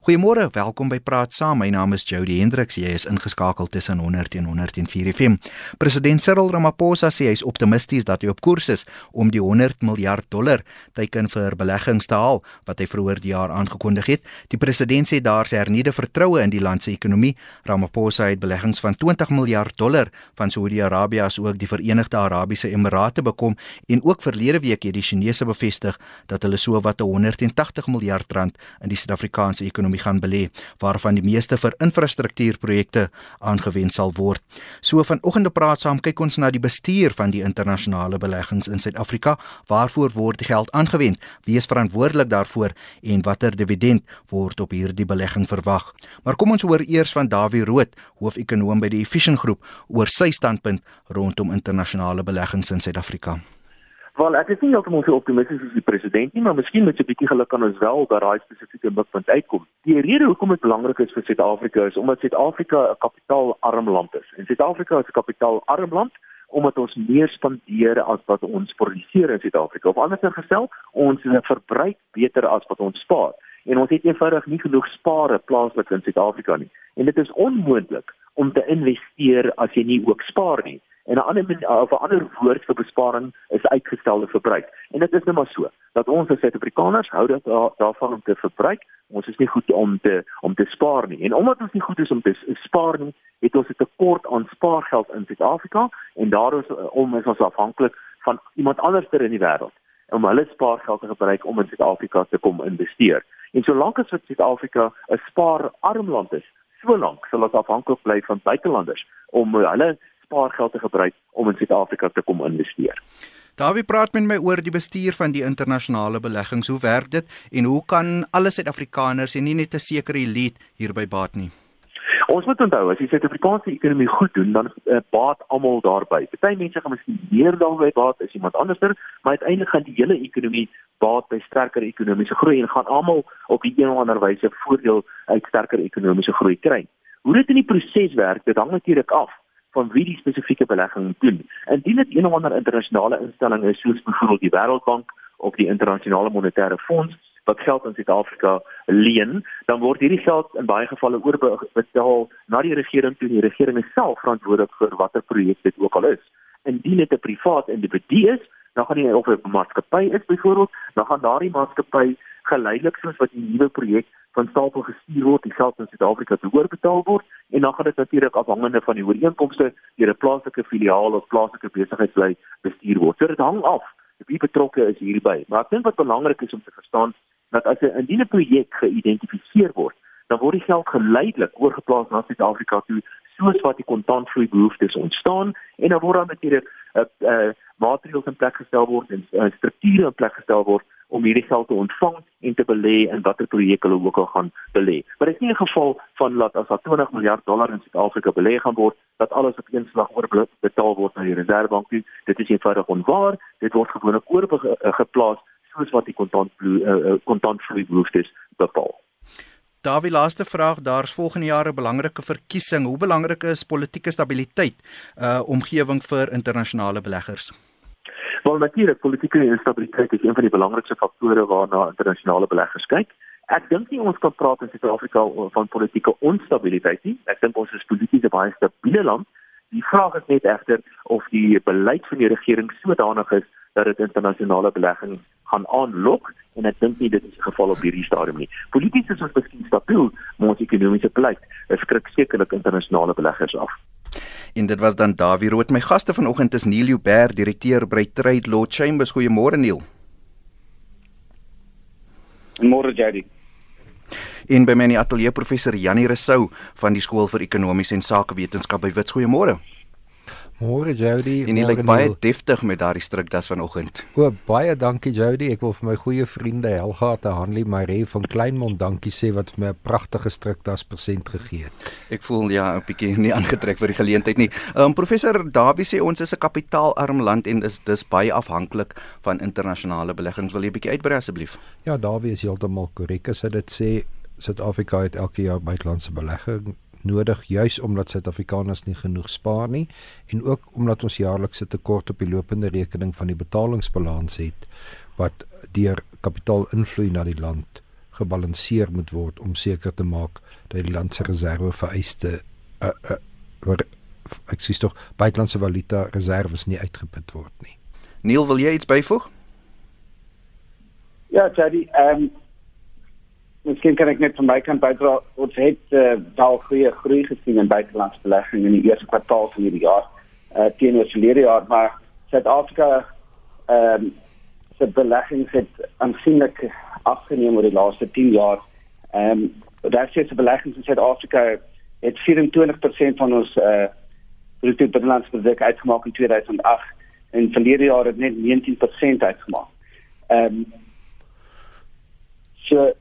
Goeiemôre, welkom by Praat Saam. My naam is Jody Hendriks. Jy is ingeskakel tussen 100 en 104 FM. President Cyril Ramaphosa sê hy is optimisties dat hy op koers is om die 100 miljard dollar teiken vir beleggings te haal wat hy vroeër die jaar aangekondig het. Die president sê daar is hernieude vertroue in die land se ekonomie. Ramaphosa het beleggings van 20 miljard dollar van Saudi-Arabië as ook die Verenigde Arabiese Emirate bekom en ook verlede week het die Chinese bevestig dat hulle so wat 180 miljard rand in die Suid-Afrikaanse ekonomie ekonomie gaan belê waarvan die meeste vir infrastruktuurprojekte aangewend sal word. So vanoggend praat saam kyk ons na die bestuur van die internasionale beleggings in Suid-Afrika. Waarvoor word die geld aangewend? Wie is verantwoordelik daarvoor en watter dividend word op hierdie belegging verwag? Maar kom ons hoor eers van Dawie Rood, hoof-ekonoom by die Efficient Groep oor sy standpunt rondom internasionale beleggings in Suid-Afrika. Wel, ek is nie heeltemal so optimisties as die president nie, maar miskien met 'n bietjie geluk kan ons wel by daai spesifieke mikpunt uitkom. Die rede hoekom dit belangrik is vir Suid-Afrika is omdat Suid-Afrika 'n kapitaalarm land is. En Suid-Afrika is 'n kapitaalarm land omdat ons meer spandeer as wat ons produseer in Suid-Afrika. Of anders gestel, ons verbruik beter as wat ons spaar. En ons het eenvoudig nie genoeg spare plaaslik in Suid-Afrika nie. En dit is onmoontlik om te investeer as jy nie ook spaar nie. En 'n ander of 'n ander woord vir besparing is uitgestelde verbruik. En dit is net maar so dat ons as Suid-Afrikaners hou dat daarvan om te verbruik. Ons is nie goed om te om te spaar nie. En omdat ons nie goed is om te spaar nie, het ons 'n tekort aan spaargeld in Suid-Afrika en daarom is om is ons afhanklik van iemand anderster in die wêreld om hulle spaargeld te gebruik om in Suid-Afrika te kom investeer. En solank as Suid-Afrika 'n spaararm land is, solank sal ons afhanklik bly van buitelanders om hulle spaargeld te gebruik om in Suid-Afrika te kom investeer. Dawie praat met my oor die bestuur van die internasionale beleggings. Hoe werk dit en hoe kan alle Suid-Afrikaners en nie net 'n sekere elite hierby baat nie? Ons moet onthou as die Suid-Afrikaanse ekonomie goed doen, dan uh, baat almal daarbey. Party mense gaan miskien meer daarby baat as iemand anderster, maar uiteindelik gaan die hele ekonomie baat by sterker ekonomiese groei en gaan almal op die een of ander wyse voordeel uit sterker ekonomiese groei kry. Hoe dit in die proses werk, dit hang natuurlik af van wie die spesifieke belegging doen. Indien dit een of ander internasionale instelling is soos byvoorbeeld die Wêreldbank of die Internasionale Monetaire Fonds wat geld aan Suid-Afrika leen, dan word hierdie geld in baie gevalle oorbetaal na die regering toe die regering self verantwoordelik vir watter projek dit ook al is. Indien dit 'n privaat individu is, dan gaan die of 'n maatskappy is byvoorbeeld, dan gaan daardie maatskappy geleidelik soos wat die nuwe projek van stapel gestuur word, die geld in Suid-Afrika te oorbetaal word en dan gaan dit natuurlik afhangende van die ooreenkomste deur 'n plaaslike filiaal of plaaslike besigheidslei bestuur word. So dit hang af wie betrokke is hierby. Maar ek dink wat belangrik is om te verstaan dat as 'n indiene projek geïdentifiseer word, dan word die geld geleidelik oorgeplaas na Suid-Afrika toe soos wat die kontantvloei behoeftes ontstaan en dan word dan natuurlik 'n uh, uh, maatreëls in plek gestel word en uh, strukture in plek gestel word om hierdie geld te ontvang en te belê in watter projek hulle ook al gaan belê. Maar dit is nie 'n geval van dat as daar 20 miljard dollar in Suid-Afrika belê gaan word, dat alles op een slag oorbetaal word na die Reserwebank toe. Dit is eenvoudig onwaar. Dit word gewoonlik oorgeplaas soos wat die kontantvloei uh, kontantvloei behoeftes bepaal. Dawie laaste vraag, daar's volgende jaar 'n belangrike verkiesing. Hoe belangrik is politieke stabiliteit uh omgewing vir internasionale beleggers? Wel natuurlik politieke instabiliteit is een van die belangrikste faktore waarna internasionale beleggers kyk. Ek dink nie ons kan praat in Suid-Afrika van politieke onstabiliteit nie. Ek dink ons is polities 'n baie stabiele land. Die vraag is net egter of die beleid van die regering sodanig is dat dit internasionale beleggings gaan aanlok en ek dink nie dit is die geval op hierdie stadium nie. Polities is ons miskien stabiel, maar ons ekonomiese beleid skrik sekerlik internasionale beleggers af. En dit was dan Dawie Rood. My gaste vanoggend is Neil Uber, direkteur by Trade Law Chambers. Goeiemôre Neil. Môre Jady. En by my in die ateljee professor Janie Resou van die skool vir ekonomiese en sakewetenskap by Wits. Goeiemôre. Môre Jody. En jy lyk baie deftig met daardie strukdas vanoggend. O, baie dankie Jody. Ek wil vir my goeie vriende Helga te Hanlie Maree van Kleinmond dankie sê wat vir my 'n pragtige strukdas persent gegee het. Ek voel ja, 'n bietjie nie aangetrek vir die geleentheid nie. Ehm um, professor Dawie sê ons is 'n kapitaalarm land en is dis baie afhanklik van internasionale beleggings. Wil jy 'n bietjie uitbrei asseblief? Ja, Dawie is heeltemal korrek as hy dit sê. Suid-Afrika het elke jaar buitelandse belegging nodig juis omdat Suid-Afrikaners nie genoeg spaar nie en ook omdat ons jaarlikse tekort op die lopende rekening van die betalingsbalans het wat deur kapitaal invloei na die land gebalanseer moet word om seker te maak dat die land se reserve vereiste uh, uh, ek sê tog buitelandse valuta reserves nie uitgeput word nie. Neil, wil jy iets byvoeg? Ja, Jody, ehm um, Miskien kan ek net van my kant bydra. Ons het uh, wel goeie groei gesien in buitelandse belegging in die eerste kwartaal van hierdie jaar. Uh teenoor verlede jaar, maar Suid-Afrika ehm um, se beleggings het aansienlik afgeneem oor die laaste 10 jaar. Ehm um, daar sê se beleggings in Suid-Afrika het 24% van ons uh bruto binnelandse produk uitgemaak in 2008 en verlede jaar het net 19% uitgemaak. Ehm um, so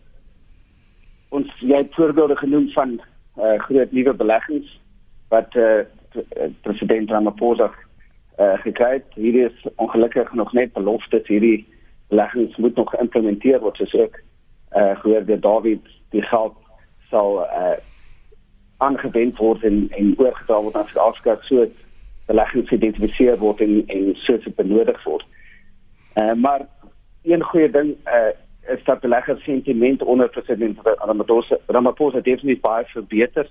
ons jy het voorbeelde genoem van uh, groot nuwe beleggings wat uh, president Ramaphosa uh, gekry het. Hierdie is ongelukkig nog net beloftes. Hierdie beleggings moet nog geïmplementeer word soos ook uh, gehoor deur David die geld sal uh, aangewend word en en oorgedra word aan Suid-Afrika soos beleggings geïdentifiseer word en en soos dit benodig word. Uh, maar een goeie ding uh, is dat beleggers sentiment onder president Ramaphosa Ramaphosa definitief baie verbeter.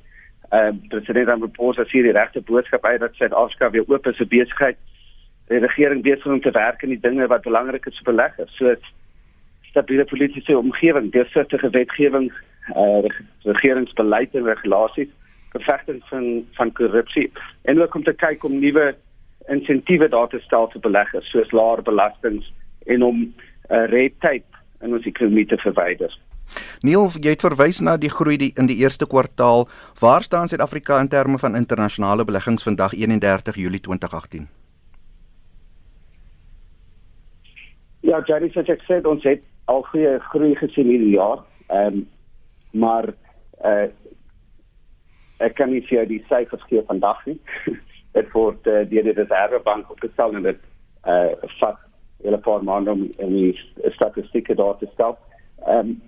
Ehm uh, president Ramaphosa sê die regte boodskap uit dat Suid-Afrika weer oop is vir besigheid. Die regering besig om te werk aan die dinge wat belangrik is vir beleggers, soos stabiele politieke omgewing, deursigtige wetgewing, eh uh, regeringsbeleid en regulasies, bevegting van van korrupsie en ook om te kyk om nuwe insentiewe daar te stel vir beleggers, soos laer belastings en om eh uh, tape in ons ekonomie te verwyder. Neil, jy het verwys na die groei die in die eerste kwartaal. Waar staan Suid-Afrika in terme van internasionale beleggings vandag 31 Julie 2018? Ja, Jerry het gesê ons het al goeie groei gesien hierdie jaar. Ehm um, maar eh uh, ek kan nie vir die syfers gee vandag nie. dit word uh, deur die Reservebank opgestel en dit eh uh, vat hele paar maande om in die statistieke daar te stel. Ehm um,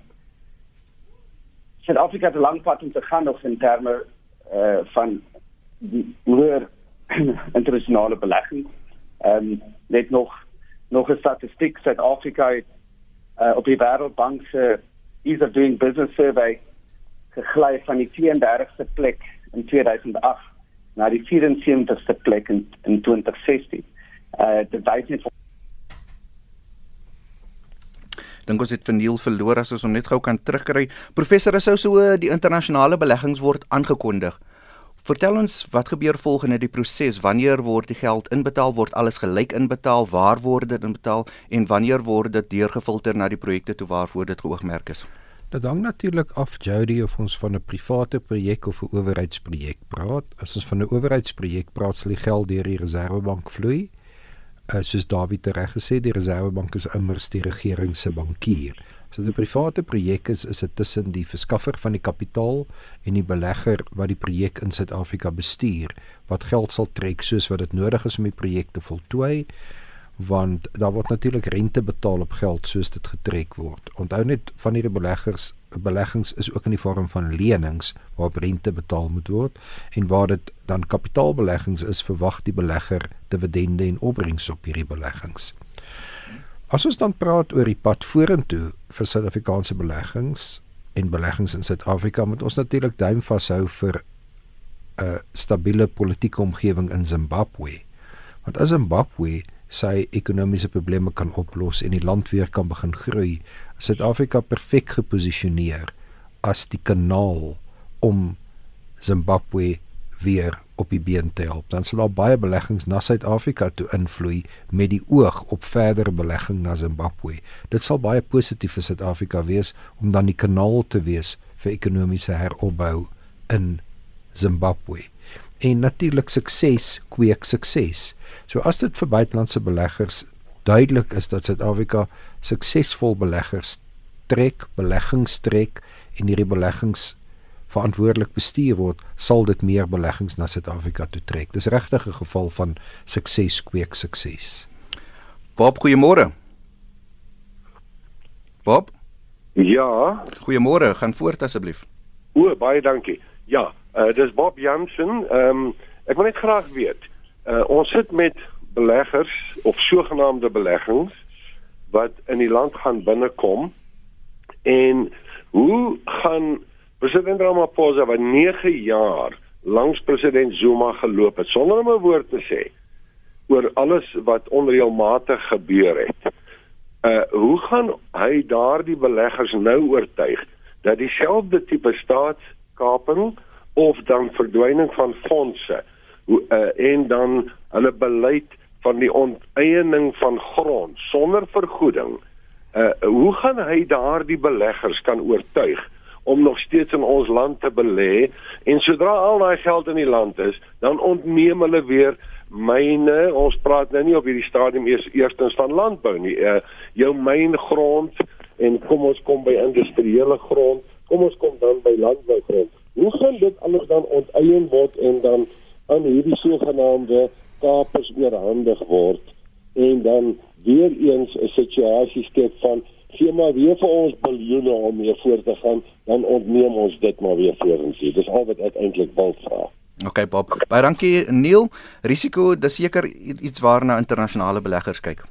Suid-Afrika het 'n lang pad om te gaan nog in terme eh uh, van die hoër internasionale belegging. Ehm um, net nog nog 'n statistiek Suid-Afrika het uh, op die Wêreldbank se ease of doing business survey gegly van die 32ste plek in 2008 na die 74ste plek in, in 2016. Eh uh, dit wys net dink ons het verniel verloor as ons hom net gou kan terugkry. Professor, is sou so die internasionale beleggings word aangekondig. Vertel ons wat gebeur volgende die proses? Wanneer word die geld inbetaal? Word alles gelyk inbetaal? Waar word dit inbetaal en wanneer word dit deurgefilter na die projekte toe waarvoor dit geoogmerk is? Dit hang natuurlik af Jody of ons van 'n private projek of 'n owerheidsprojek praat. As ons van 'n owerheidsprojek praat, sal die geld deur die Reserwebank vloei uh, soos David reg gesê die Reservebank is immers die regering se bankier. So 'n private projek is is dit tussen die verskaffer van die kapitaal en die belegger wat die projek in Suid-Afrika bestuur wat geld sal trek soos wat dit nodig is om die projek te voltooi want daar word natuurlik rente betaal op geld soos dit getrek word. Onthou net van hierdie beleggers beleggings is ook in die vorm van lenings waarop rente betaal moet word en waar dit dan kapitaalbeleggings is verwag die belegger dividende en opbrengs op hierdie beleggings. As ons dan praat oor die pad vorentoe vir Suid-Afrikaanse beleggings en beleggings in Suid-Afrika moet ons natuurlik duim vashou vir 'n stabiele politieke omgewing in Zimbabwe. Want as Zimbabwe sy ekonomiese probleme kan oplos en die land weer kan begin groei, is Suid-Afrika perfek geposisioneer as die kanaal om Zimbabwe weer op die been te help. Dan sal daar baie beleggings na Suid-Afrika toe invloei met die oog op verdere belegging na Zimbabwe. Dit sal baie positief vir Suid-Afrika wees om dan die kanaal te wees vir ekonomiese heropbou in Zimbabwe en natuurlik sukses kweek sukses. So as dit vir buitelandse beleggers duidelik is dat Suid-Afrika suksesvol beleggers trek, beleggings trek en hierdie beleggings verantwoordelik bestuur word, sal dit meer beleggings na Suid-Afrika toe trek. Dis regtig 'n geval van sukses kweek sukses. Bob, goeiemôre. Bob? Ja. Goeiemôre, gaan voort asseblief. O, baie dankie. Ja, Uh dis Bob Jansen. Ehm um, ek wil net graag weet. Uh ons sit met beleggers of sogenaamde beleggings wat in die land gaan binnekom en Hoe gaan president Ramaphosa wat 9 jaar langs president Zuma geloop het sonder om 'n woord te sê oor alles wat onreëlmatig gebeur het. Uh hoe gaan hy daardie beleggers nou oortuig dat dieselfde tipe staatskaping of dan verdwyning van fondse hoe uh, en dan hulle beleid van die onteiening van grond sonder vergoeding uh hoe gaan hy daardie beleggers kan oortuig om nog steeds in ons land te belê en sodra al daai geld in die land is, dan ontneem hulle weer myne. Ons praat nou nie op hierdie stadium eers eerstens van landbou nie. Uh jou myngrond en kom ons kom by industriële grond. Kom ons kom dan by landbougrond. Hoe gaan dit alles dan onteien word en dan aan hierdie sogenaamde kapers oorhandig word en dan weer eens 'n situasie skep van gee maar weer vir ons biljoene om mee voort te gaan, dan ontneem ons dit maar weer vorentoe. Dis al wat ek eintlik wil vra. OK Bob. Baie dankie Neil. Risiko, dis seker iets waarna internasionale beleggers kyk.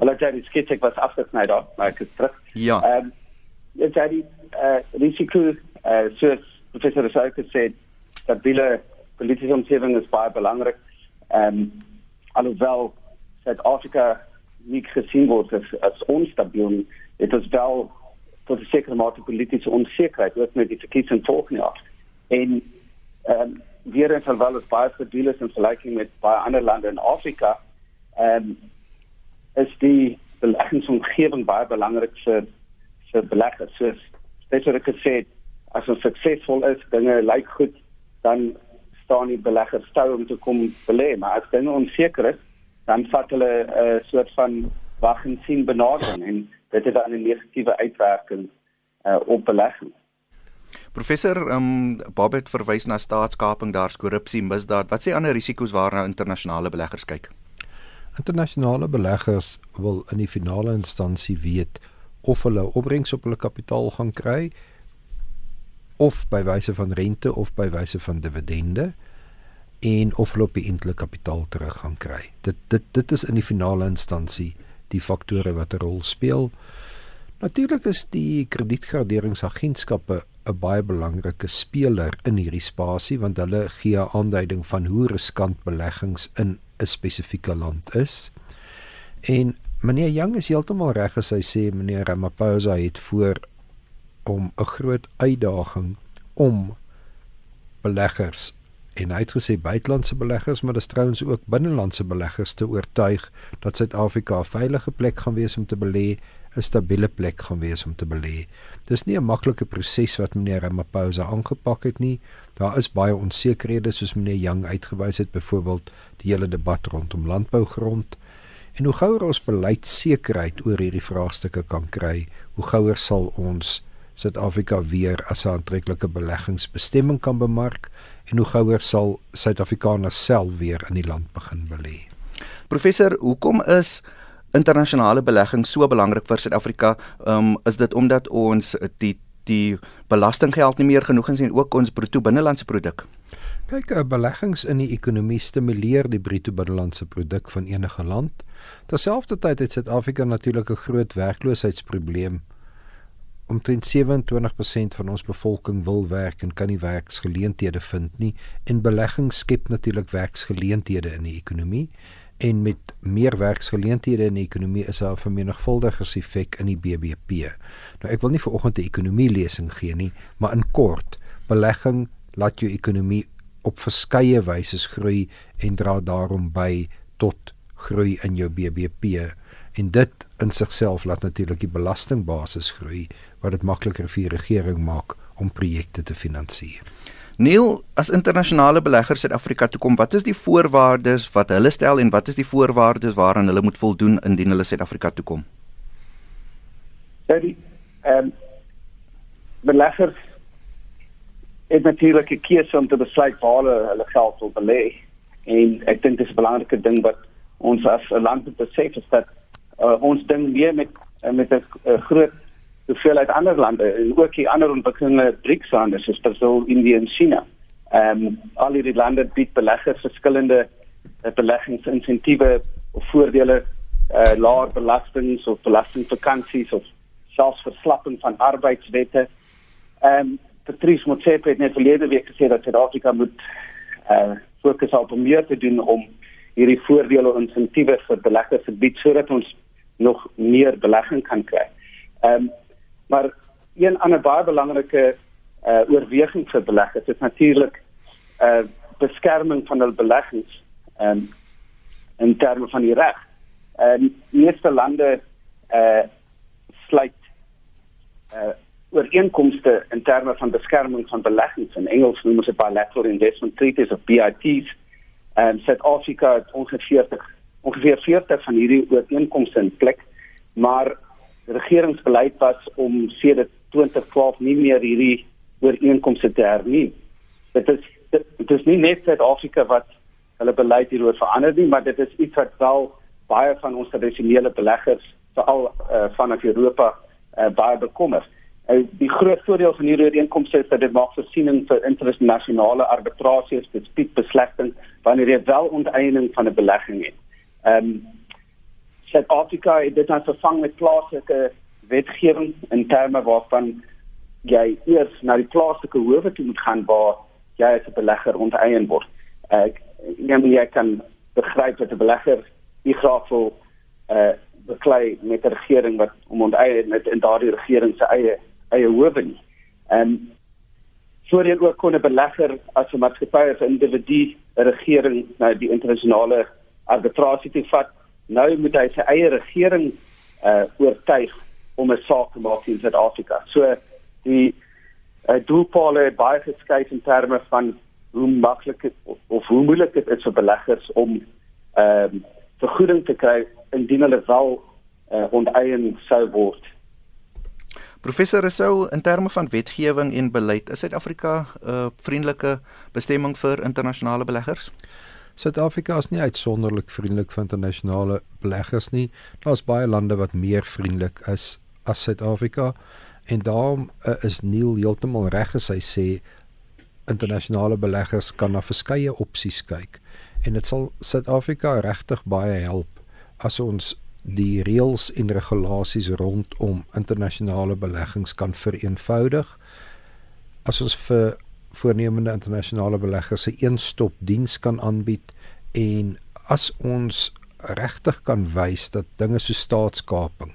Hallo Jerry, skets ek was afgesny daar, maar ek is terug. Ja. Ehm um, ja Jerry, eh uh, risiko eh uh, soos professor Sake sê, stabiele politieke omgewing is baie belangrik. Ehm um, alhoewel Suid-Afrika nie gesien word as, as onstabiel, dit is wel tot 'n sekere mate politieke onsekerheid ook met die verkiesing volgende jaar. En ehm um, weer eens alhoewel het baie stabiel is in vergelijking met baie ander lande in Afrika, ehm um, is die beleggingsomgewing baie belangrik vir vir beleggers. Soos spesifiek gesê, as ons suksesvol is, dinge lyk goed, dan staan die beleggers stou om te kom belê, maar as dinge onseker is, dan vat hulle 'n uh, soort van wag en sien benadering en dit het dan 'n negatiewe uitwerking uh, op belegging. Professor um Babet verwys na staatskaping, daar's korrupsie, misdaad. Wat sê ander risiko's waarna internasionale beleggers kyk? Internasionale beleggers wil in die finale instansie weet of hulle opbrengs op hulle kapitaal gaan kry of by wyse van rente of by wyse van dividende en of hulle op die eintlik kapitaal terug gaan kry. Dit dit dit is in die finale instansie die faktore wat 'n rol speel. Natuurlik is die kredietgraderingsagentskappe 'n baie belangrike speler in hierdie spasie want hulle gee 'n aanduiding van hoe riskant beleggings in 'n spesifieke land is. En meneer Young is heeltemal reg as hy sê meneer Ramaphosa het voor om 'n groot uitdaging om beleggers en hy het gesê buitelandse beleggers maar dis trouens ook binnelandse beleggers te oortuig dat Suid-Afrika 'n veilige plek gaan wees om te belê, 'n stabiele plek gaan wees om te belê. Dis nie 'n maklike proses wat meneer Ramaphosa aangepak het nie. Daar is baie onsekerhede soos meneer Young uitgewys het, byvoorbeeld die hele debat rondom landbougrond. En hoe gouer ons beleid sekerheid oor hierdie vraagstukke kan kry, hoe gouer sal ons Suid-Afrika weer as 'n aantreklike beleggingsbestemming kan bemark en hoe gouer sal Suid-Afrikaners self weer in die land begin belê. Professor, hoekom is internasionale belegging so belangrik vir Suid-Afrika? Um is dit omdat ons die die belastinggeld nie meer genoeg is en ook ons bruto binnelandse produk? Kyk, beleggings in die ekonomie stimuleer die bruto binnelandse produk van enige land. Terselfdertyd het Suid-Afrika natuurlik 'n groot werkloosheidsprobleem omtrent 27% van ons bevolking wil werk en kan nie werksgeleenthede vind nie en belegging skep natuurlik werksgeleenthede in die ekonomie en met meer werksgeleenthede in die ekonomie is daar 'n vermenigvuldiger effek in die BBP. Nou ek wil nie vanoggend 'n ekonomie lesing gee nie, maar in kort, belegging laat jou ekonomie op verskeie wyse groei en dra daarom by tot groei in jou BBP en dit in sigself laat natuurlik die belastingbasis groei wat dit makliker vir die regering maak om projekte te finansier. Neil, as internasionale beleggers Suid-Afrika toe kom, wat is die voorwaardes wat hulle stel en wat is die voorwaardes waaraan hulle moet voldoen indien hulle Suid-Afrika toe kom? Ehm um, beleggers het natuurlik 'n keuse om te besluit waar hulle hulle geld wil belê en ek dink dit is 'n belangrike ding wat ons as 'n land moet besef is dat uh, ons ding weer met met 'n groot hoeveelheid ander lande en ook die ander ontwikkelende BRICS-lande soos Brazil, Indië en China. Ehm um, al hierdie lande bied beleggers verskillende uh, beleggingsinsentiewe of voordele, uh, laer belastings of belastingvakansies of selfs verslapping van arbeidswette. Ehm um, Patrice Motsepe het net verlede week gesê dat Suid-Afrika moet eh uh, fokus op meer te doen om hierdie voordele en insentiewe vir beleggers te bied sodat ons nog meer belegging kan kry. Ehm um, maar een ander baie belangrike uh oorweging vir beleggers is natuurlik uh beskerming van hul beleggings um, in terme van die reg. Uh, meeste lande uh sluit uh ooreenkomste in terme van beskerming van beleggings. In Engels noem ons dit bilateral investment treaties of BITs en Suid-Afrika het ongeveer 40 ongeveer 40 van hierdie ooreenkomste in plek. Maar regeringsbeleid was om sedert 2012 nie meer hierdie ooreenkomste te hernie. Dit is dit, dit is nie net Suid-Afrika wat hulle beleid hieroor verander nie, maar dit is iets wat wel baie van ons tradisionele beleggers veral uh, vanaf Europa uh, baie bekommer. Uh, die groot voordeel van hierdie ooreenkomste is dat dit maak voorsiening vir internasionale arbitrasies, dit beslegting wanneer jy wel onteiening van 'n belegging het. Ehm um, Suid-Afrika het dit nou vervang met plaaslike wetgewing in terme waarvan jy eers na die plaaslike howe toe moet gaan waar jy as 'n belegger onteien word. Ek neem jy kan begryp dat 'n belegger nie graag wil uh, beklei met 'n regering wat om onteien met in daardie regering se eie eie howe nie. Ehm, voorheen ook kon 'n belegger as 'n maatskappy of 'n individu 'n regering na die internasionale arbitrasie toe vat nou moet hy sy eie regering uh oortuig om 'n saak te maak in Suid-Afrika. So die uh, doelpale baie geskuif in terme van hoe maklik of, of hoe moeilik dit is vir beleggers om ehm uh, vergoeding te kry indien hulle wel uh, onteien sou word. Professor Rousseau, in terme van wetgewing en beleid, is Suid-Afrika 'n uh, vriendelike bestemming vir internasionale beleggers? Suid-Afrika is nie uitsonderlik vriendelik vir internasionale beleggers nie. Daar's baie lande wat meer vriendelik is as Suid-Afrika en daarom uh, is Neil heeltemal reg as hy sê internasionale beleggers kan na verskeie opsies kyk en dit sal Suid-Afrika regtig baie help as ons die reëls en regulasies rondom internasionale beleggings kan vereenvoudig as ons vir voornemende internasionale beleggers se een-stop diens kan aanbied en as ons regtig kan wys dat dinge so staatskaping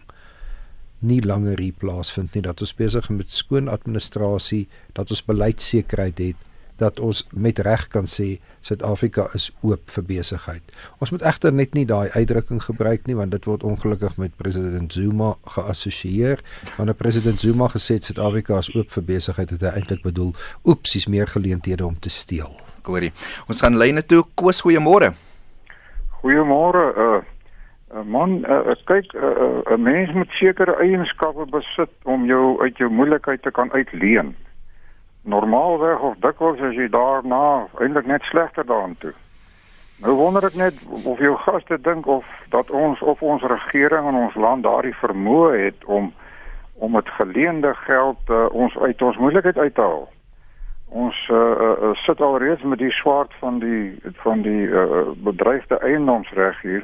nie langer hier plaasvind nie dat ons besig is met skoon administrasie dat ons beleidsekerheid het dat ons met reg kan sê Suid-Afrika is oop vir besigheid. Ons moet egter net nie daai uitdrukking gebruik nie want dit word ongelukkig met president Zuma geassosieer. Wanneer president Zuma gesê het Suid-Afrika is oop vir besigheid, het hy eintlik bedoel oepsies meer geleenthede om te steel. Hoorie. Ons gaan lyne toe. Koos, goeiemôre. Goeiemôre. Uh Uh, man, uh, kyk, 'n uh, uh, mens moet sekere eienskappe besit om jou uit jou moeilikheid te kan uitleen normaalweg of dikwels as jy daarna eintlik net slegter daaraan toe. Nou wonder ek net of jou gaste dink of dat ons of ons regering in ons land daardie vermoë het om om dit geleende geld uh, ons uit ons moeilikheid uit te haal. Ons uh, uh, sit al reeds met die swaard van die van die uh, bedreigde eiendomsreg hier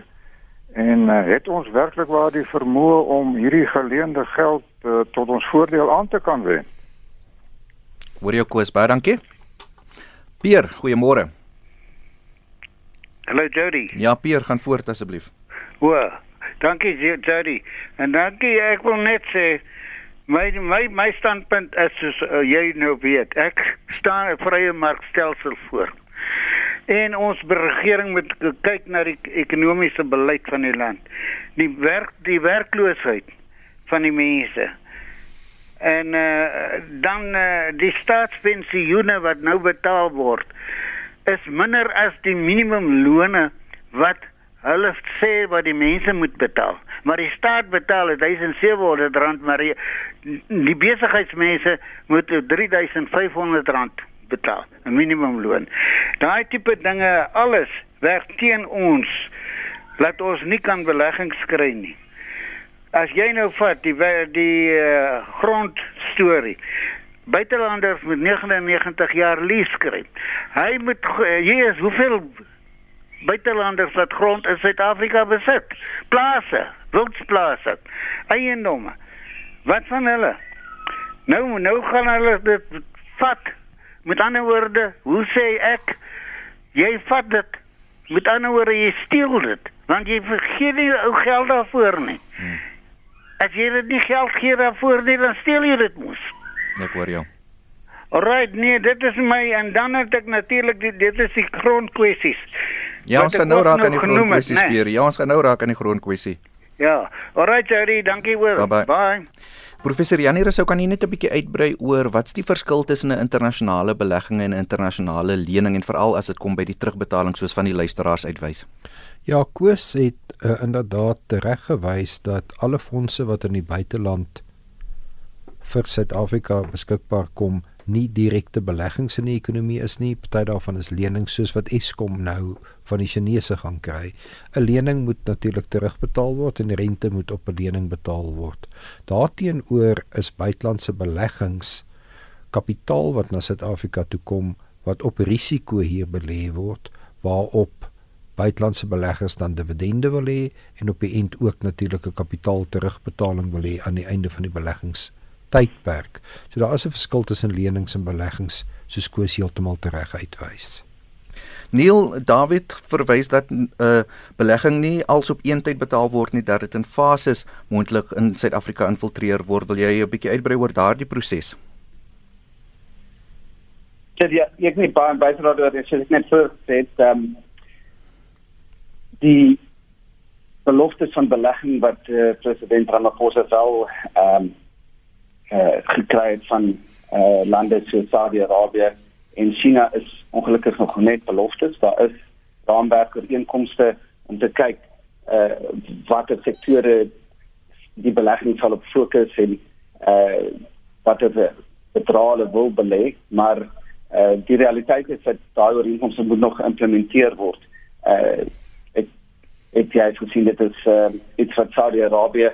en uh, het ons werklik waar die vermoë om hierdie geleende geld uh, tot ons voordeel aan te kan wend. Hoor jou Koos, baie dankie. Pier, goeiemôre. Hallo Jody. Ja, Pier, gaan voort asseblief. O, dankie Jody. En dankie, ek wil net sê my my my standpunt is soos uh, jy nou weet. Ek staan 'n vrye markstelsel voor. En ons regering moet kyk na die ekonomiese beleid van die land. Die werk die werkloosheid van die mense en uh, dan uh, die staatspensioene wat nou betaal word is minder as die minimumlone wat hulle sê wat die mense moet betaal. Maar die staat betaal 1700 rand maar die, die besigheidsmense moet 3500 rand betaal 'n minimumloon. Daai tipe dinge alles werk teen ons laat ons nie kan beleggings kry nie as jy nou vat die die uh, grond storie buitelanders met 99 jaar lease kry hy moet hier is hoeveel buitelanders wat grond in Suid-Afrika besit plase wildsplase eiendomme Wat van hulle? Nou nou gaan hulle dit vat. Met ander woorde, hoe sê ek? Jy vat dit. Met ander woorde, jy steel dit, want jy vergeet nie ou geld daarvoor nie. Hmm. As jy dit nie geld gee daarvoor nie, dan steel jy dit mos. Ek hoor jou. Alright, nee, dit is my en dan het ek natuurlik dit is die grondkwessies. Ja, ons gaan nou raak aan die grondkwessies. Nee. Ja, ons gaan nou raak aan die grondkwessie. Ja. Alright, Jerry, dankie hoor. Bye bye. bye. Professor Janie Rousseau kan jy net 'n bietjie uitbrei oor wat's die verskil tussen 'n internasionale belegging en 'n internasionale lening en veral as dit kom by die terugbetaling soos van die luisteraars uitwys? Ja, Koos het uh, inderdaad reg gewys dat alle fondse wat in die buiteland vir Suid-Afrika beskikbaar kom, nie direkte beleggings in die ekonomie is nie. Party daarvan is lenings soos wat Eskom nou van die Chinese gaan kry. 'n Lening moet natuurlik terugbetaal word en rente moet op 'n lening betaal word. Daarteenoor is buitelandse beleggings kapitaal wat na Suid-Afrika toe kom wat op risiko hier belê word waarop buitelandse beleggers dan dividende wil hê en op die end ook natuurlike kapitaal terugbetaling wil hê aan die einde van die beleggings tydperk. So daar is 'n verskil tussen lenings en beleggings, soos Koos heeltemal reg uitwys. Neil David verwys dat 'n uh, belegging nie als op een tyd betaal word nie, dat dit in fases moontlik in Suid-Afrika infiltreer word. Wil jy 'n bietjie uitbrei oor daardie proses? Ja, ek net baie baie oor dit sê net vir dit ehm um, die beloftes van belegging wat uh, president Ramaphosa sou ehm um, uh, gekry het van uh, lande soos Saudi-Arabië en China is ongelukkig nog net beloftes. Daar is raamwerke inkomste om te kyk uh watter sektore die belegging sal op fokus en uh watter bedrae wil belê, maar uh die realiteit is dat daai ooreenkomste moet nog geïmplementeer word. Uh ek jy het gesien dit is uh iets wat Saudi-Arabië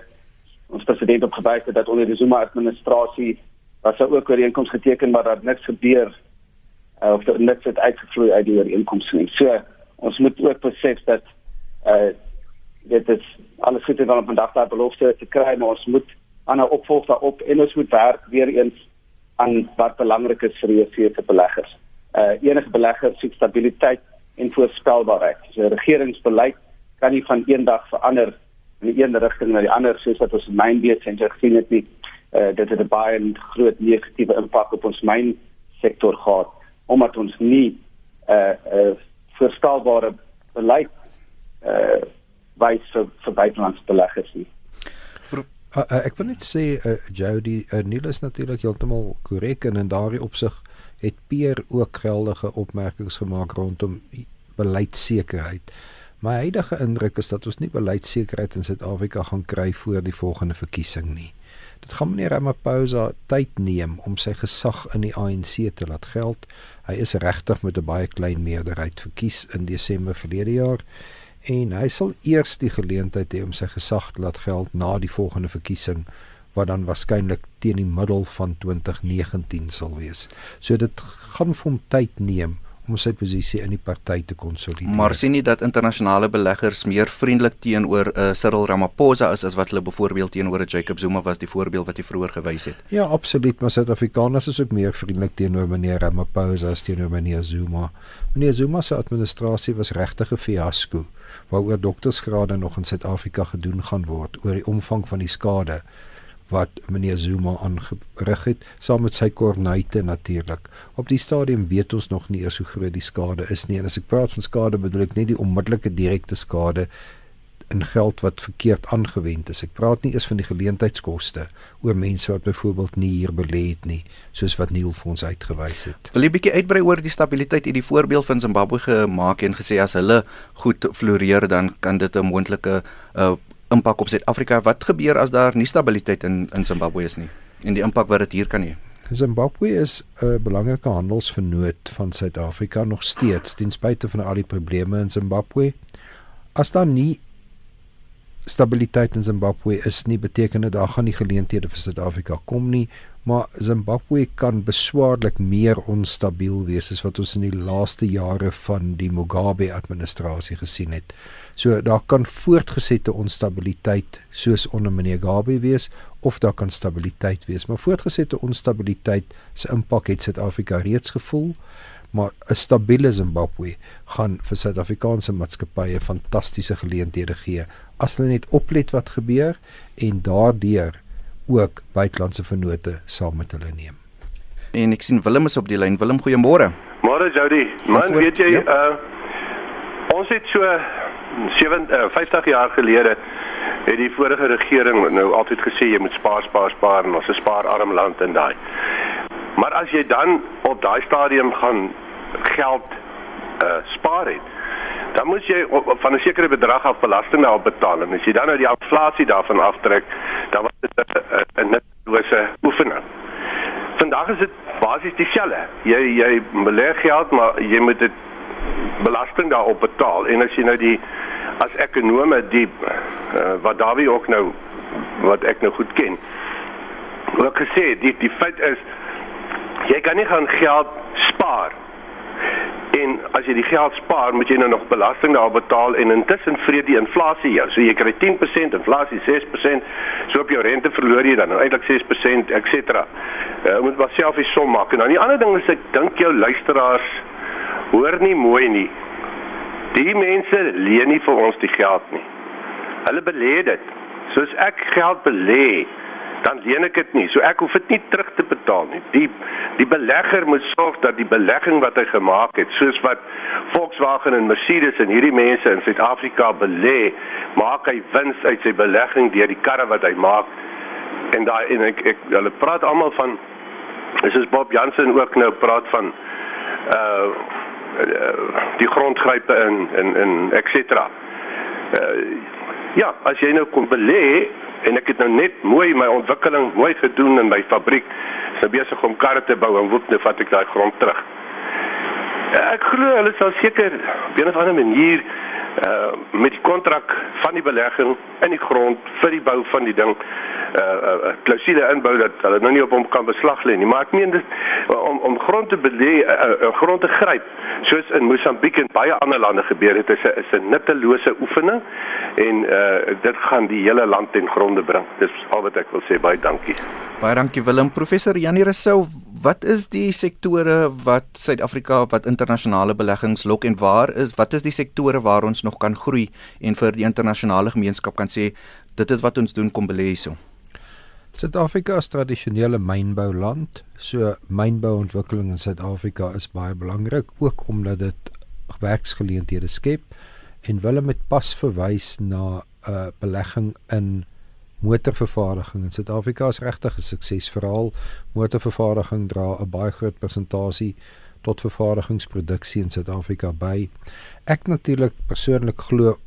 ons president op gewys het dat onder die Zuma administrasie was daar ook ooreenkomste geteken maar daar niks gebeur uh, of daar niks het uitgevloei uit die ooreenkomste nie. So ons moet ook besef dat uh dit is alles goed en dan op vandag daar belofte te kry maar ons moet aan 'n opvolg daarop en ons moet werk weer eens aan wat belangrik is vir die vir beleggers. Uh enige belegger soek stabiliteit en voorspelbaarheid. So regeringsbeleid kan nie van een dag verander in die een rigting na die ander soos wat ons mynbeet en gesien het nie uh, dit het 'n baie groot negatiewe impak op ons myn sektor gehad omdat ons nie 'n uh, uh, voorstelbare beleid uh, wys vir, vir buitelandse beleggers nie. Uh, uh, ek wil net sê uh, Jody uh, Neil is natuurlik heeltemal korrek en in daardie opsig het Peer ook geldige opmerkings gemaak rondom beleidsekerheid. My huidige indruk is dat ons nie beleidsekerheid in Suid-Afrika gaan kry voor die volgende verkiesing nie. Dit gaan meneer Ramaphosa tyd neem om sy gesag in die ANC te laat geld. Hy is regtig met 'n baie klein meerderheid verkies in Desember verlede jaar en hy sal eers die geleentheid hê om sy gesag te laat geld na die volgende verkiesing wat dan waarskynlik teen die middel van 2019 sal wees. So dit gaan vir hom tyd neem om sy posisie in die party te konsolideer. Maar sien nie dat internasionale beleggers meer vriendelik teenoor uh, Cyril Ramaphosa is as wat hulle byvoorbeeld teenoor Jacob Zuma was die voorbeeld wat jy vroeër gewys het. Ja, absoluut, maar Suid-Afrikaners is ook meer vriendelik teenoor meneer Ramaphosa as teenoor meneer Zuma. Meneer Zuma se administrasie was regtig 'n fiasco waaroor doktorsgrade nog in Suid-Afrika gedoen gaan word oor die omvang van die skade wat meneer Zuma aangerig het saam met sy kornuite natuurlik. Op die stadium weet ons nog nie eers hoe groot die skade is nie. En as ek praat van skade bedoel ek nie die onmiddellike direkte skade in geld wat verkeerd aangewend is. Ek praat nie eers van die geleentheidskoste oor mense wat byvoorbeeld nie hier belê het nie, soos wat Neil vir ons uitgewys het. Wil jy bietjie uitbrei oor die stabiliteit? Jy die voorbeeld van Zimbabwe gemaak en gesê as hulle goed floreer dan kan dit 'n moontlike uh, impak op Suid-Afrika. Wat gebeur as daar nie stabiliteit in in Zimbabwe is nie en die impak wat dit hier kan hê? Zimbabwe is 'n belangrike handelsvernoot van Suid-Afrika nog steeds ten spyte van al die probleme in Zimbabwe. As daar nie stabiliteit in Zimbabwe is nie beteken dit daar gaan nie geleenthede vir Suid-Afrika kom nie maar Zimbabwe kan beswaarlik meer onstabiel wees as wat ons in die laaste jare van die Mugabe administrasie gesien het. So daar kan voortgesette onstabiliteit soos onder meneer Mugabe wees of daar kan stabiliteit wees, maar voortgesette onstabiliteit se impak het Suid-Afrika reeds gevoel maar 'n stabiele Zimbabwe gaan vir Suid-Afrikaanse maatskappye fantastiese geleenthede gee as hulle net oplet wat gebeur en daardeur ook buitelandse vennote saam met hulle neem. En ek sien Willem is op die lyn. Willem, goeiemôre. Môre Jody. Man, Voor, weet jy, ja. uh ons het so 7 uh, 50 jaar gelede het die vorige regering nou altyd gesê jy moet spaar, spaar, spaar en ons is 'n spaararm land en daai. Maar as jy dan op daai stadium gaan geld uh spaar het, dan moet jy van 'n sekere bedrag af belasting daarop betaal en as jy dan nou die inflasie daarvan aftrek, dan was dit 'n 'n nutlose oefening. Vandag is dit basies dieselfde. Jy jy belê geld, maar jy moet dit belasting daarop betaal en as jy nou die as ekonome die uh, wat Dawie ook nou wat ek nou goed ken ook gesê die die feit is jy kan nie gaan geld spaar en as jy die geld spaar moet jy nou nog belasting daarop betaal en intussen vreet die inflasie jou. So jy kry 10% inflasie 6% so op jou rente verloor jy dan nou eintlik 6% ens uh, moet maar self die som maak. En dan die ander ding is ek dink jou luisteraars hoor nie mooi nie. Die mense leen nie vir ons die geld nie. Hulle belê dit. Soos ek geld belê, dan leen ek dit nie. So ek hoef dit nie terug te betaal nie. Die die belegger moet sorg dat die belegging wat hy gemaak het, soos wat Volkswagen en Mercedes en hierdie mense in Suid-Afrika belê, maak hy wins uit sy belegging deur die karre wat hy maak. En daai en ek, ek hulle praat almal van is Bob Jansen ook nou praat van uh die grondgrype in in in et cetera. Uh, ja, as jy nou kon belê en ek het nou net mooi my ontwikkeling mooi gedoen in my fabriek, is nou besig om karre te bou en woep net vat ek daai grond terug. Ek glo hulle sal seker op 'n of ander manier uh met die kontrak van die belegging in die grond vir die bou van die ding uh uh klousule inbou dat hulle nou nie op hom kan beslag lê nie. Maar ek meen dit om om grond te belê uh, uh, grond te gryp soos in Mosambiek en baie ander lande gebeur het is 'n is 'n nuttelose oefening en uh dit gaan die hele land ten gronde bring. Dis al wat ek wil sê. Baie dankie. Baie dankie Willem. Professor Janie Rousseau, wat is die sektore wat Suid-Afrika wat internasionale beleggings lok en waar is wat is die sektore waar ons nog kan groei en vir die internasionale gemeenskap kan sê dit is wat ons doen kom belê hierso. Suid-Afrika is tradisionele mynbouland, so mynbouontwikkeling in Suid-Afrika is baie belangrik ook omdat dit werksgeleenthede skep en Willem het pas verwys na 'n uh, belegging in motorvervaardiging in Suid-Afrika is regtig 'n suksesverhaal. Motorvervaardiging dra 'n baie groot persentasie tot vervaardigingsproduksie in Suid-Afrika by. Ek natuurlik persoonlik glo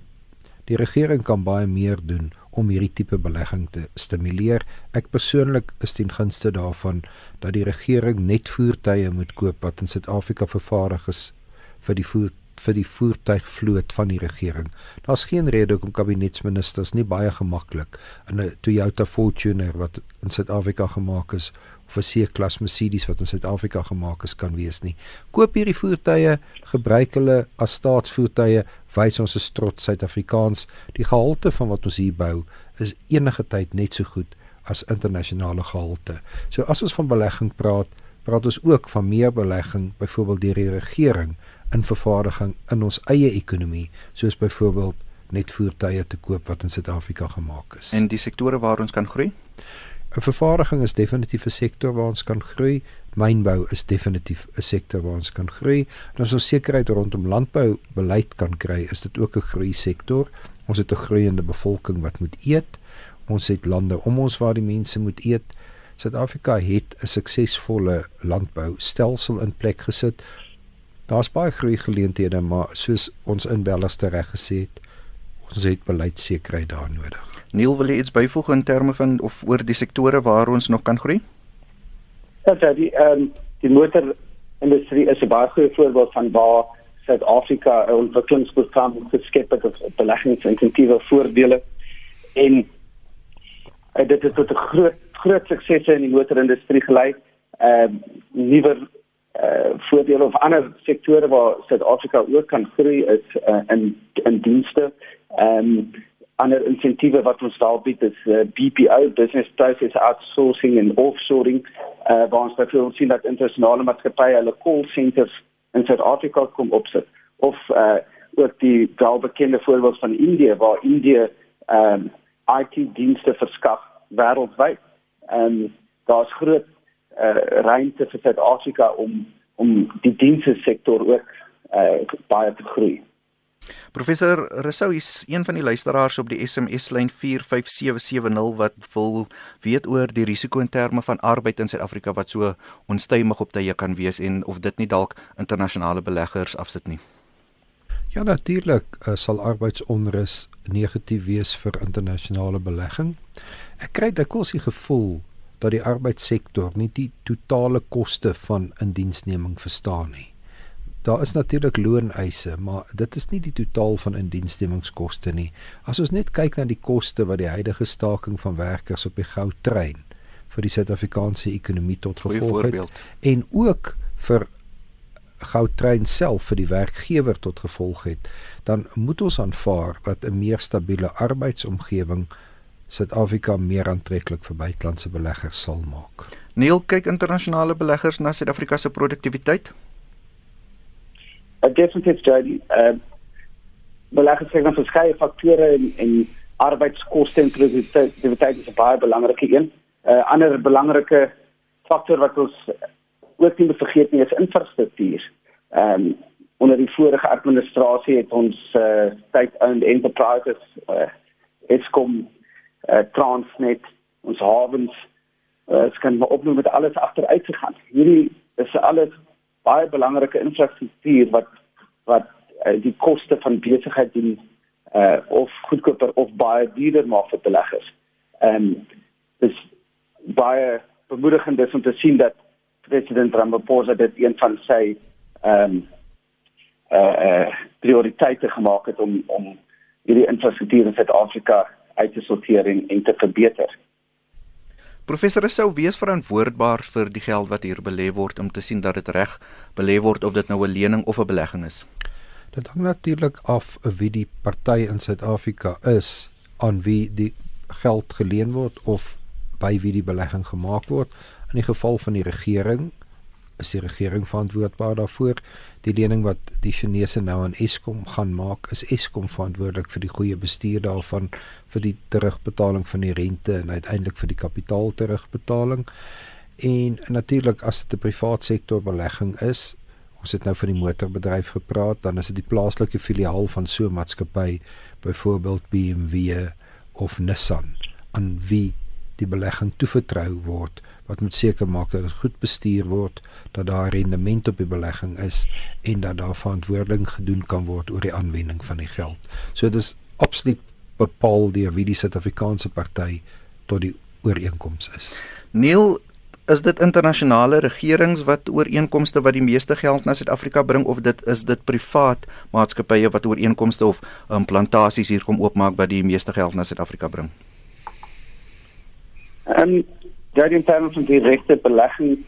die regering kan baie meer doen om hierdie tipe belegging te stimuleer. Ek persoonlik is ten gunste daarvan dat die regering net voertuie moet koop wat in Suid-Afrika vervaardig is vir die voer vir die voertuigvloot van die regering. Daar's geen rede hoekom kabinetsministers nie baie gemaklik in 'n Toyota Fortuner wat in Suid-Afrika gemaak is of 'n C-klas Mercedes wat in Suid-Afrika gemaak is kan wees nie. Koop hierdie voertuie, gebruik hulle as staatsvoertuie, wys ons is trots Suid-Afrikaans. Die gehalte van wat ons hier bou is enige tyd net so goed as internasionale gehalte. So as ons van belegging praat, praat ons ook van meer belegging byvoorbeeld deur die regering in vervaardiging in ons eie ekonomie, soos byvoorbeeld net voertuie te koop wat in Suid-Afrika gemaak is. En die sektore waar ons kan groei? 'n Vervaardiging is definitief 'n sektor waar ons kan groei. Mynbou is definitief 'n sektor waar ons kan groei. En as ons sekerheid rondom landbou beleid kan kry, is dit ook 'n groei sektor. Ons het 'n groeiende bevolking wat moet eet. Ons het lande om ons waar die mense moet eet. Suid-Afrika het 'n suksesvolle landboustelsel in plek gesit. Daar's baie groei geleenthede, maar soos ons inbellers reg gesê het, ons het beleidsekerheid daar nodig. Neil, wil jy iets byvoeg in terme van of oor die sektore waar ons nog kan groei? Ja, ja, die ehm um, die motorindustrie is 'n baie goeie voorbeeld van waar Suid-Afrika 'n ontwikkelingsprogram geskep het met beleggingsinsentiewe voordele en Uh, dit het tot 'n groot groot suksese in die motorindustrie gelei. Ehm uh, nuwe uh voordele of ander sektore waar Suid-Afrika ook kan groei is uh, in in dienste. Ehm um, ander insentiewe wat ons daar bied is uh, BPO business process outsourcing en offshoring uh waar ons byvoorbeeld sien dat internasionale maatskappye hulle call centers in Suid-Afrika kom opsit of uh ook die welbekende voorbeeld van Indië waar Indië ehm um, IT dienste verskaf wêreldwyd. Ehm um, daar's groot uh, ruimte vir Suid-Afrika om om die dienste sektor ook uh, baie te groei. Professor Rousseau is een van die luisteraars op die SMS lyn 45770 wat wil weet oor die risiko in terme van arbeid in Suid-Afrika wat so onstuimig op tye kan wees en of dit nie dalk internasionale beleggers afsit nie. Ja natuurlik uh, sal arbeidsonrus negatief wees vir internasionale belegging. Ek kry dikwels die gevoel dat die arbeidssektor nie die totale koste van indiensneming verstaan nie. Daar is natuurlik looneise, maar dit is nie die totaal van indiensnemingskoste nie. As ons net kyk na die koste wat die huidige staking van werkers op die goudtrein vir die Suid-Afrikaanse ekonomie tot gevolg het en ook vir goudtrein self vir die werkgewer tot gevolg het, dan moet ons aanvaar dat 'n meer stabiele arbeidsomgewing Suid-Afrika meer aantreklik vir buitelandse beleggers sal maak. Neil kyk internasionale beleggers na Suid-Afrika se produktiwiteit. Ek dink dit is jy uh beleggers kyk na verskeie faktore en en arbeidskoste en produktiwiteit is 'n baie belangrike een. 'n uh, Ander belangrike faktor wat ons ook nie vergeet nie is infrastruktuur. Ehm um, onder die vorige administrasie het ons uh state-owned enterprises uh Eskom uh, Transnet, ons hawens, uh, ek kan maar opnoem met alles agteruit gegaan. Hierdie is alles baie belangrike infrastruktuur wat wat uh, die koste van besigheid doen uh of goedkoper of baie duurder maak vir beleggers. Ehm um, dis baie bemoedigend is om te sien dat president Ramaphosa dit een van sy ehm um, uh, uh prioriteite gemaak het om om hierdie infrastruktuur in Suid-Afrika uit te sorteer en, en te verbeter. Professor sou wees verantwoordbaar vir die geld wat hier belê word om te sien dat dit reg belê word of dit nou 'n lening of 'n belegging is. Dit hang natuurlik af wie die party in Suid-Afrika is aan wie die geld geleen word of by wie die belegging gemaak word. In die geval van die regering is die regering verantwoordbaar daarvoor. Die lening wat die Chinese nou aan Eskom gaan maak, is Eskom verantwoordelik vir die goeie bestuur daarvan, vir die terugbetaling van die rente en uiteindelik vir die kapitaal terugbetaling. En natuurlik as dit 'n privaat sektor belegging is, ons het nou van die motorbedryf gepraat, dan is dit die plaaslike filiaal van so 'n maatskappy, byvoorbeeld BMW of Nissan, aan wie die belegging toevertrou word wat moet seker maak dat dit goed bestuur word, dat daar rendement op die belegging is en dat daar verantwoording gedoen kan word oor die aanwending van die geld. So dit is absoluut bepaal deur wie die Suid-Afrikaanse party tot die ooreenkoms is. Neil is dit internasionale regerings wat ooreenkomste wat die meeste geld na Suid-Afrika bring of dit is dit privaat maatskappye wat ooreenkomste of um, plantasies hier kom oopmaak wat die meeste geld na Suid-Afrika bring? Ehm Dit in terme van die regte belegging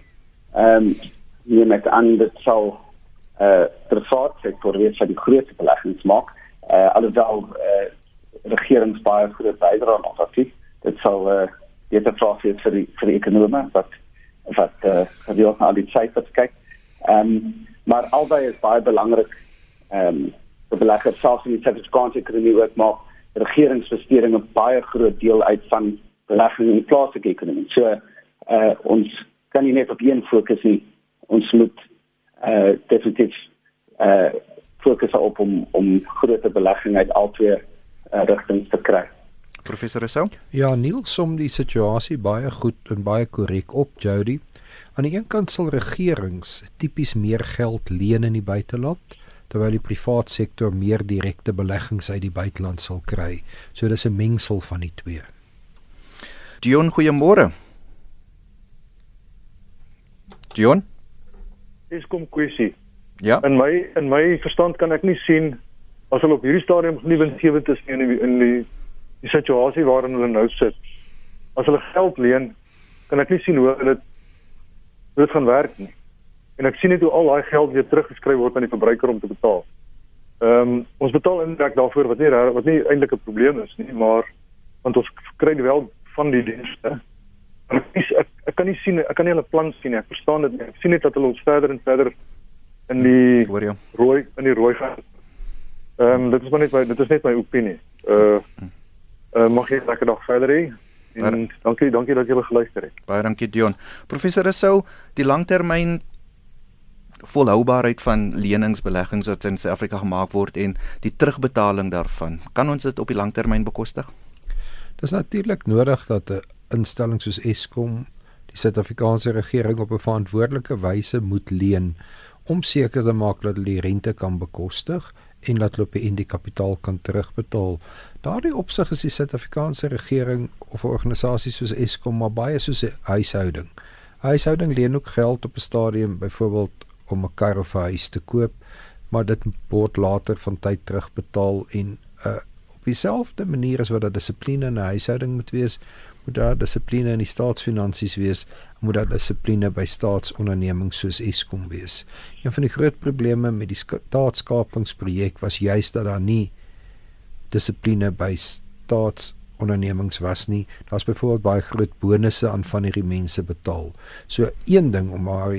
ehm um, hier met aan dit sal eh uh, privaat sektor wees vir die grootste beleggings maak. Eh uh, alhoewel eh uh, regerings baie groot bydra aan ons dit sal eh uh, dit vraag wees vir die vir die ekonome wat wat eh uh, vir ons al die syfers kyk. Ehm um, maar albei is baie belangrik ehm um, vir beleggers selfs in die Suid-Afrikaanse ekonomie ook maak regeringsbesteding 'n baie groot deel uit van belegging in die plaaslike ekonomie. So uh ons kan nie net op een fokus nie. Ons moet uh definitief uh fokus op om om groter belegging uit albei uh, rigtings te kry. Professor Rousseau? Ja, Neil som die situasie baie goed en baie korrek op, Jody. Aan die een kant sal regerings tipies meer geld leen in die buiteland terwyl die privaat sektor meer direkte beleggings uit die buiteland sal kry. So dis 'n mengsel van die twee. Dion, goeiemôre. Dion? Dis kom kwessie. Ja. In my in my verstand kan ek nie sien as hulle op hierdie stadium nie winsgewend is in die, in die die situasie waarin hulle nou sit as hulle geld leen, kan ek nie sien hoe dit hoe dit gaan werk nie. En ek sien net hoe al daai geld weer teruggeskryf word aan die verbruiker om te betaal. Ehm um, ons betaal indirek daarvoor wat nie wat nie eintlik 'n probleem is nie, maar want ons kry wel van die dienste. Ek, ek ek kan nie sien ek kan nie hulle plan sien nie. Ek verstaan dit nie. Ek sien net dat hulle ons verder en verder in die Hoor jou. rooi in die rooi gaan. Ehm um, dit is maar net my dit is net my opinie. Uh uh mag jy lekker dag verder hê. En Maar- dankie dankie dat jy geluister het. Baie dankie Dion. Professor Rousseau, die langtermyn volhoubaarheid van leningsbeleggings wat in Suid-Afrika gemaak word en die terugbetaling daarvan, kan ons dit op die langtermyn bekostig? Dis natuurlik nodig dat 'n instelling soos Eskom die Suid-Afrikaanse regering op 'n verantwoordelike wyse moet leen om seker te maak dat hulle die rente kan bekostig en dat hulle op die einde kapitaal kan terugbetaal. Daardie opsig is die Suid-Afrikaanse regering of 'n organisasie soos Eskom maar baie soos 'n huishouding. 'n Huishouding leen ook geld op 'n stadium byvoorbeeld om 'n kar of 'n huis te koop, maar dit word later van tyd terugbetaal en uh, op dieselfde manier as wat daar dissipline in 'n huishouding moet wees, moet daar dissipline in die staatsfinansies wees, moet daar dissipline by staatsondernemings soos Eskom wees. Een van die groot probleme met die ska- staatskapingsprojek was juis dat daar nie dissipline by staatsondernemings was nie. Daar's byvoorbeeld baie groot bonusse aan van hierdie mense betaal. So een ding om maar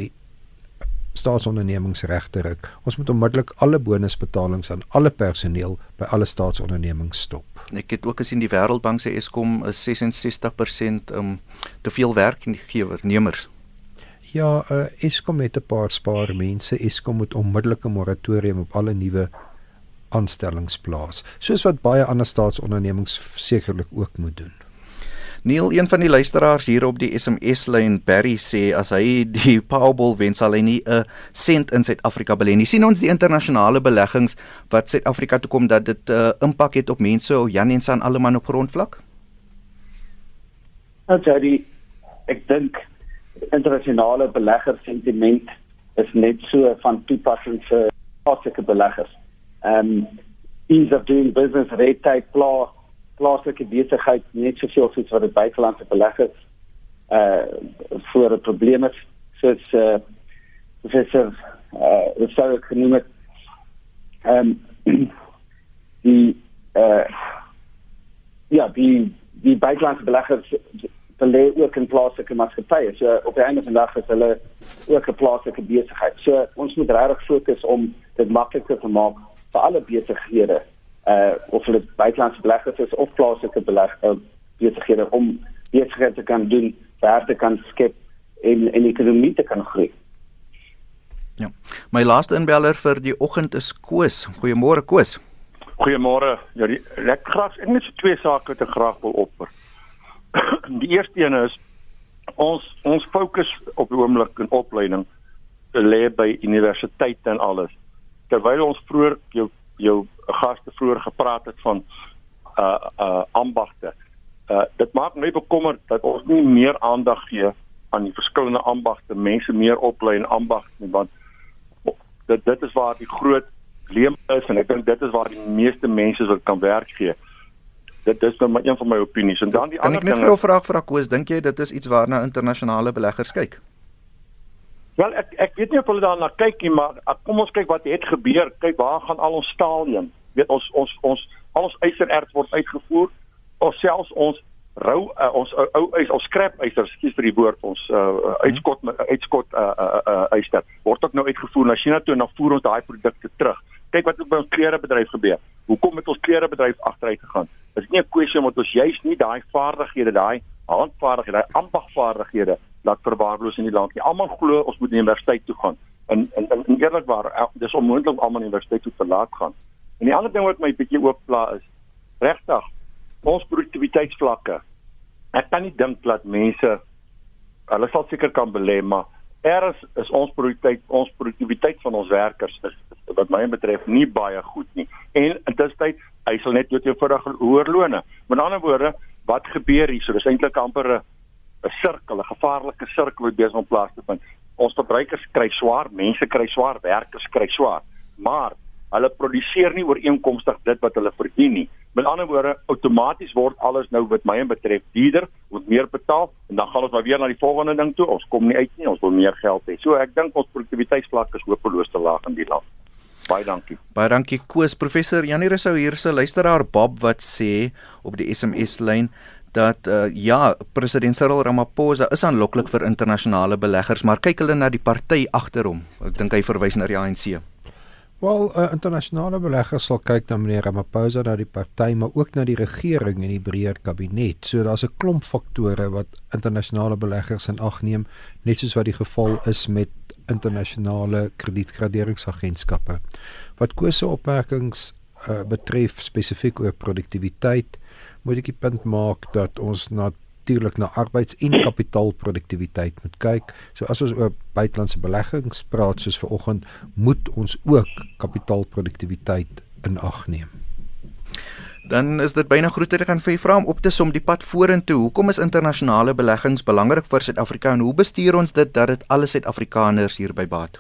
staatsondernemings reg te ruk. Ons moet onmiddellik alle bonusbetalings aan alle personeel by alle staatsondernemings stop. Ek het ook gesien die Wêreldbank se Eskom is 66% um te veel werknemers. Ja, uh, Eskom het 'n paar spaar mense. Eskom moet onmiddellik 'n moratorium op alle nuwe aanstellings plaas, soos wat baie ander staatsondernemings sekerlik ook moet doen. Neil, een van die luisteraars hier op die SMS-lyn, Barry sê as hy die Powerball wen sal hy nie 'n sent in Suid-Afrika belê nie. sien ons die internasionale beleggings wat Suid-Afrika toe kom dat dit 'n uh, impak het op mense, op Jan en San alleman op grondvlak? Nou Jody, ek dink internasionale beleggersentiment is net so van toepassing vir plaaslike beleggers. Um ease of doing business red tape pla plaaslike besigheid net soveel soos wat dit buitelandse beleggers uh voor 'n probleem is soos uh professor uh sou ek genoem het um die uh ja die die buitelandse beleggers belê ook in plaaslike maatskappye. So op die einde van die dag is hulle ook 'n plaaslike besigheid. So ons moet regtig fokus om dit makliker te maak vir alle besighede uh of hulle buitelandse beleggers is of plaaslike beleg uh, besighede om besighede te kan doen, werk te kan skep en en die ekonomie te kan groei. Ja. My laaste inbeller vir die oggend is Koos. Goeiemôre Koos. Goeiemôre. Ja, die, ek graag ek net so twee sake wat ek graag wil opper. die eerste een is ons ons fokus op die oomblik in opleiding lê by universiteite en alles. Terwyl ons vroeër jou jou gaste vroeër gepraat het van uh uh ambagte. Uh dit maak my bekommerd dat ons nie meer aandag gee aan die verskillende ambagte, mense meer oplei in ambagte nie, want dit dit is waar die groot leem is en ek dink dit is waar die meeste mense wil kan werk gee. Dit is nou maar een van my opinies en dan die Kan ander ek net vir jou vra vra Koos, dink jy dit is iets waarna internasionale beleggers kyk? Wel ek ek weet nie of hulle daarna kyk nie, maar uh, kom ons kyk wat het gebeur. Kyk waar gaan al ons staal heen? Weet ons ons ons al ons ysererts word uitgevoer of selfs ons rou uh, ons ou ou ys ons skrap ysers, skus vir die woord, ons uh, uitskot uitskot uh, uh, uh, yster word ook nou uitgevoer na China toe en dan voer ons daai produkte terug. Kyk wat het by ons klerebedryf gebeur. Hoekom het ons klerebedryf agteruit gegaan? Dis nie 'n kwessie omdat ons juis nie daai vaardighede, daai handvaardighede, daai ambagvaardighede laat verwaarloos in die land nie. Almal glo ons moet universiteit toe gaan. En en, en, en eerlikwaar, el- dis onmoontlik almal universiteit toe te laat gaan. En die ander ding wat my bietjie ooppla is regtig ons produktiwiteitsvlakke. Ek kan nie dink dat mense hulle sal seker kan belê, maar eers is ons produktiwiteit ons produktiwiteit van ons werkers is, wat my betref nie baie goed nie. En intussen hy sal net dood eenvoudig hoër lone. Met ander woorde, wat gebeur hier? So dis eintlik amper 'n 'n sirkel, 'n gevaarlike sirkel wat besig om plaas te vind. Ons verbruikers kry swaar, mense kry swaar, werkers kry swaar. Maar hulle produseer nie ooreenkomstig dit wat hulle verdien nie. Met ander woorde, outomaties word alles nou wat my betref duurder, moet meer betaal en dan gaan ons maar weer na die volgende ding toe. Ons kom nie uit nie, ons wil meer geld hê. So ek dink ons produktiwiteitsvlak is hopeloos te laag in die land. Baie dankie. Baie dankie Koos. Professor Janie Rousseau hier se luisteraar Bob wat sê op die SMS lyn dat uh, ja, president Cyril Ramaphosa is aanloklik vir internasionale beleggers, maar kyk hulle na die party agter hom. Ek dink hy verwys na die ANC. Wel, uh, internasionale beleggers sal kyk na meneer Ramaphosa na die party, maar ook na die regering en die breër kabinet. So daar's 'n klomp faktore wat internasionale beleggers in ag neem, net soos wat die geval is met internasionale kredietgraderingsagentskappe. Wat Koos se opmerkings uh, betref spesifiek oor produktiwiteit, moet ek die punt maak dat ons natuurlik na arbeids- en kapitaalproduktiwiteit moet kyk. So as ons oor buitelandse beleggings praat soos vanoggend, moet ons ook kapitaalproduktiwiteit in ag neem. Dan is dit byna groter ek gaan vir vra om op te som die pad vorentoe. Hoekom is internasionale beleggings belangrik vir Suid-Afrika en hoe bestuur ons dit dat dit alle Suid-Afrikaners hierby baat?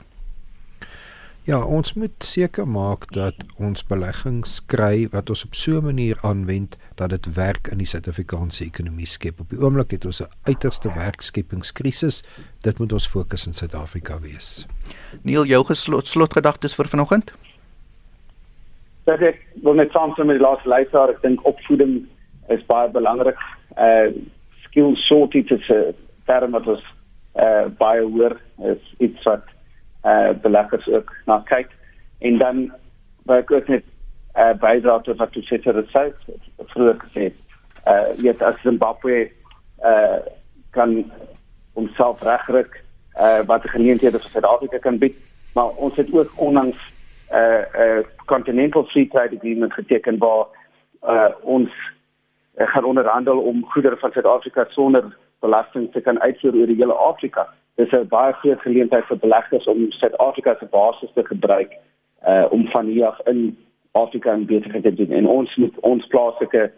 Ja, ons moet seker maak dat ons beleggings kry wat ons op so 'n manier aanwend dat dit werk in die Suid-Afrikaanse ekonomie skep. Op die oomblik het ons 'n uiterste werkskepingskrisis. Dit moet ons fokus in Suid-Afrika wees. Neil, jou geslot slotgedagtes vir vanoggend? Dat ek wil net saamstem met die laaste luisteraar, ek dink opvoeding is baie belangrik. Uh skill shortage is 'n term wat ons uh baie hoor is iets wat uh beleggers ook na kyk. En dan wil ek ook net uh bydra tot wat jy sê ter sê vroeër gesê uh jy as Zimbabwe uh kan homself regryk uh wat geleenthede vir Suid-Afrika kan bied maar ons het ook onlangs 'n uh, uh continental free trade agreement geteken waar uh ons uh, gaan onderhandel om goedere van Suid-Afrika sonder belasting te kan uitvoer oor die hele Afrika dis 'n baie groot geleentheid vir beleggers om Suid-Afrika se basis te gebruik uh om van hier af in Afrika en beter te doen en ons moet ons plaaslike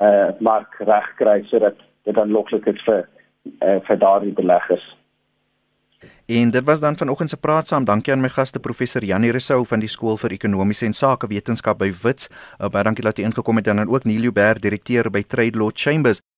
uh mark reg kry sodat dit aanloklik is vir uh vir daardie beleggers. En dit was dan vanoggend se praat saam. Dankie aan my gaste professor Janie Resou van die skool vir ekonomiese en sakewetenskap by Wits. Uh, baie dankie dat jy ingekom het en dan ook Neil Uber direkteur by Trade Law Chambers.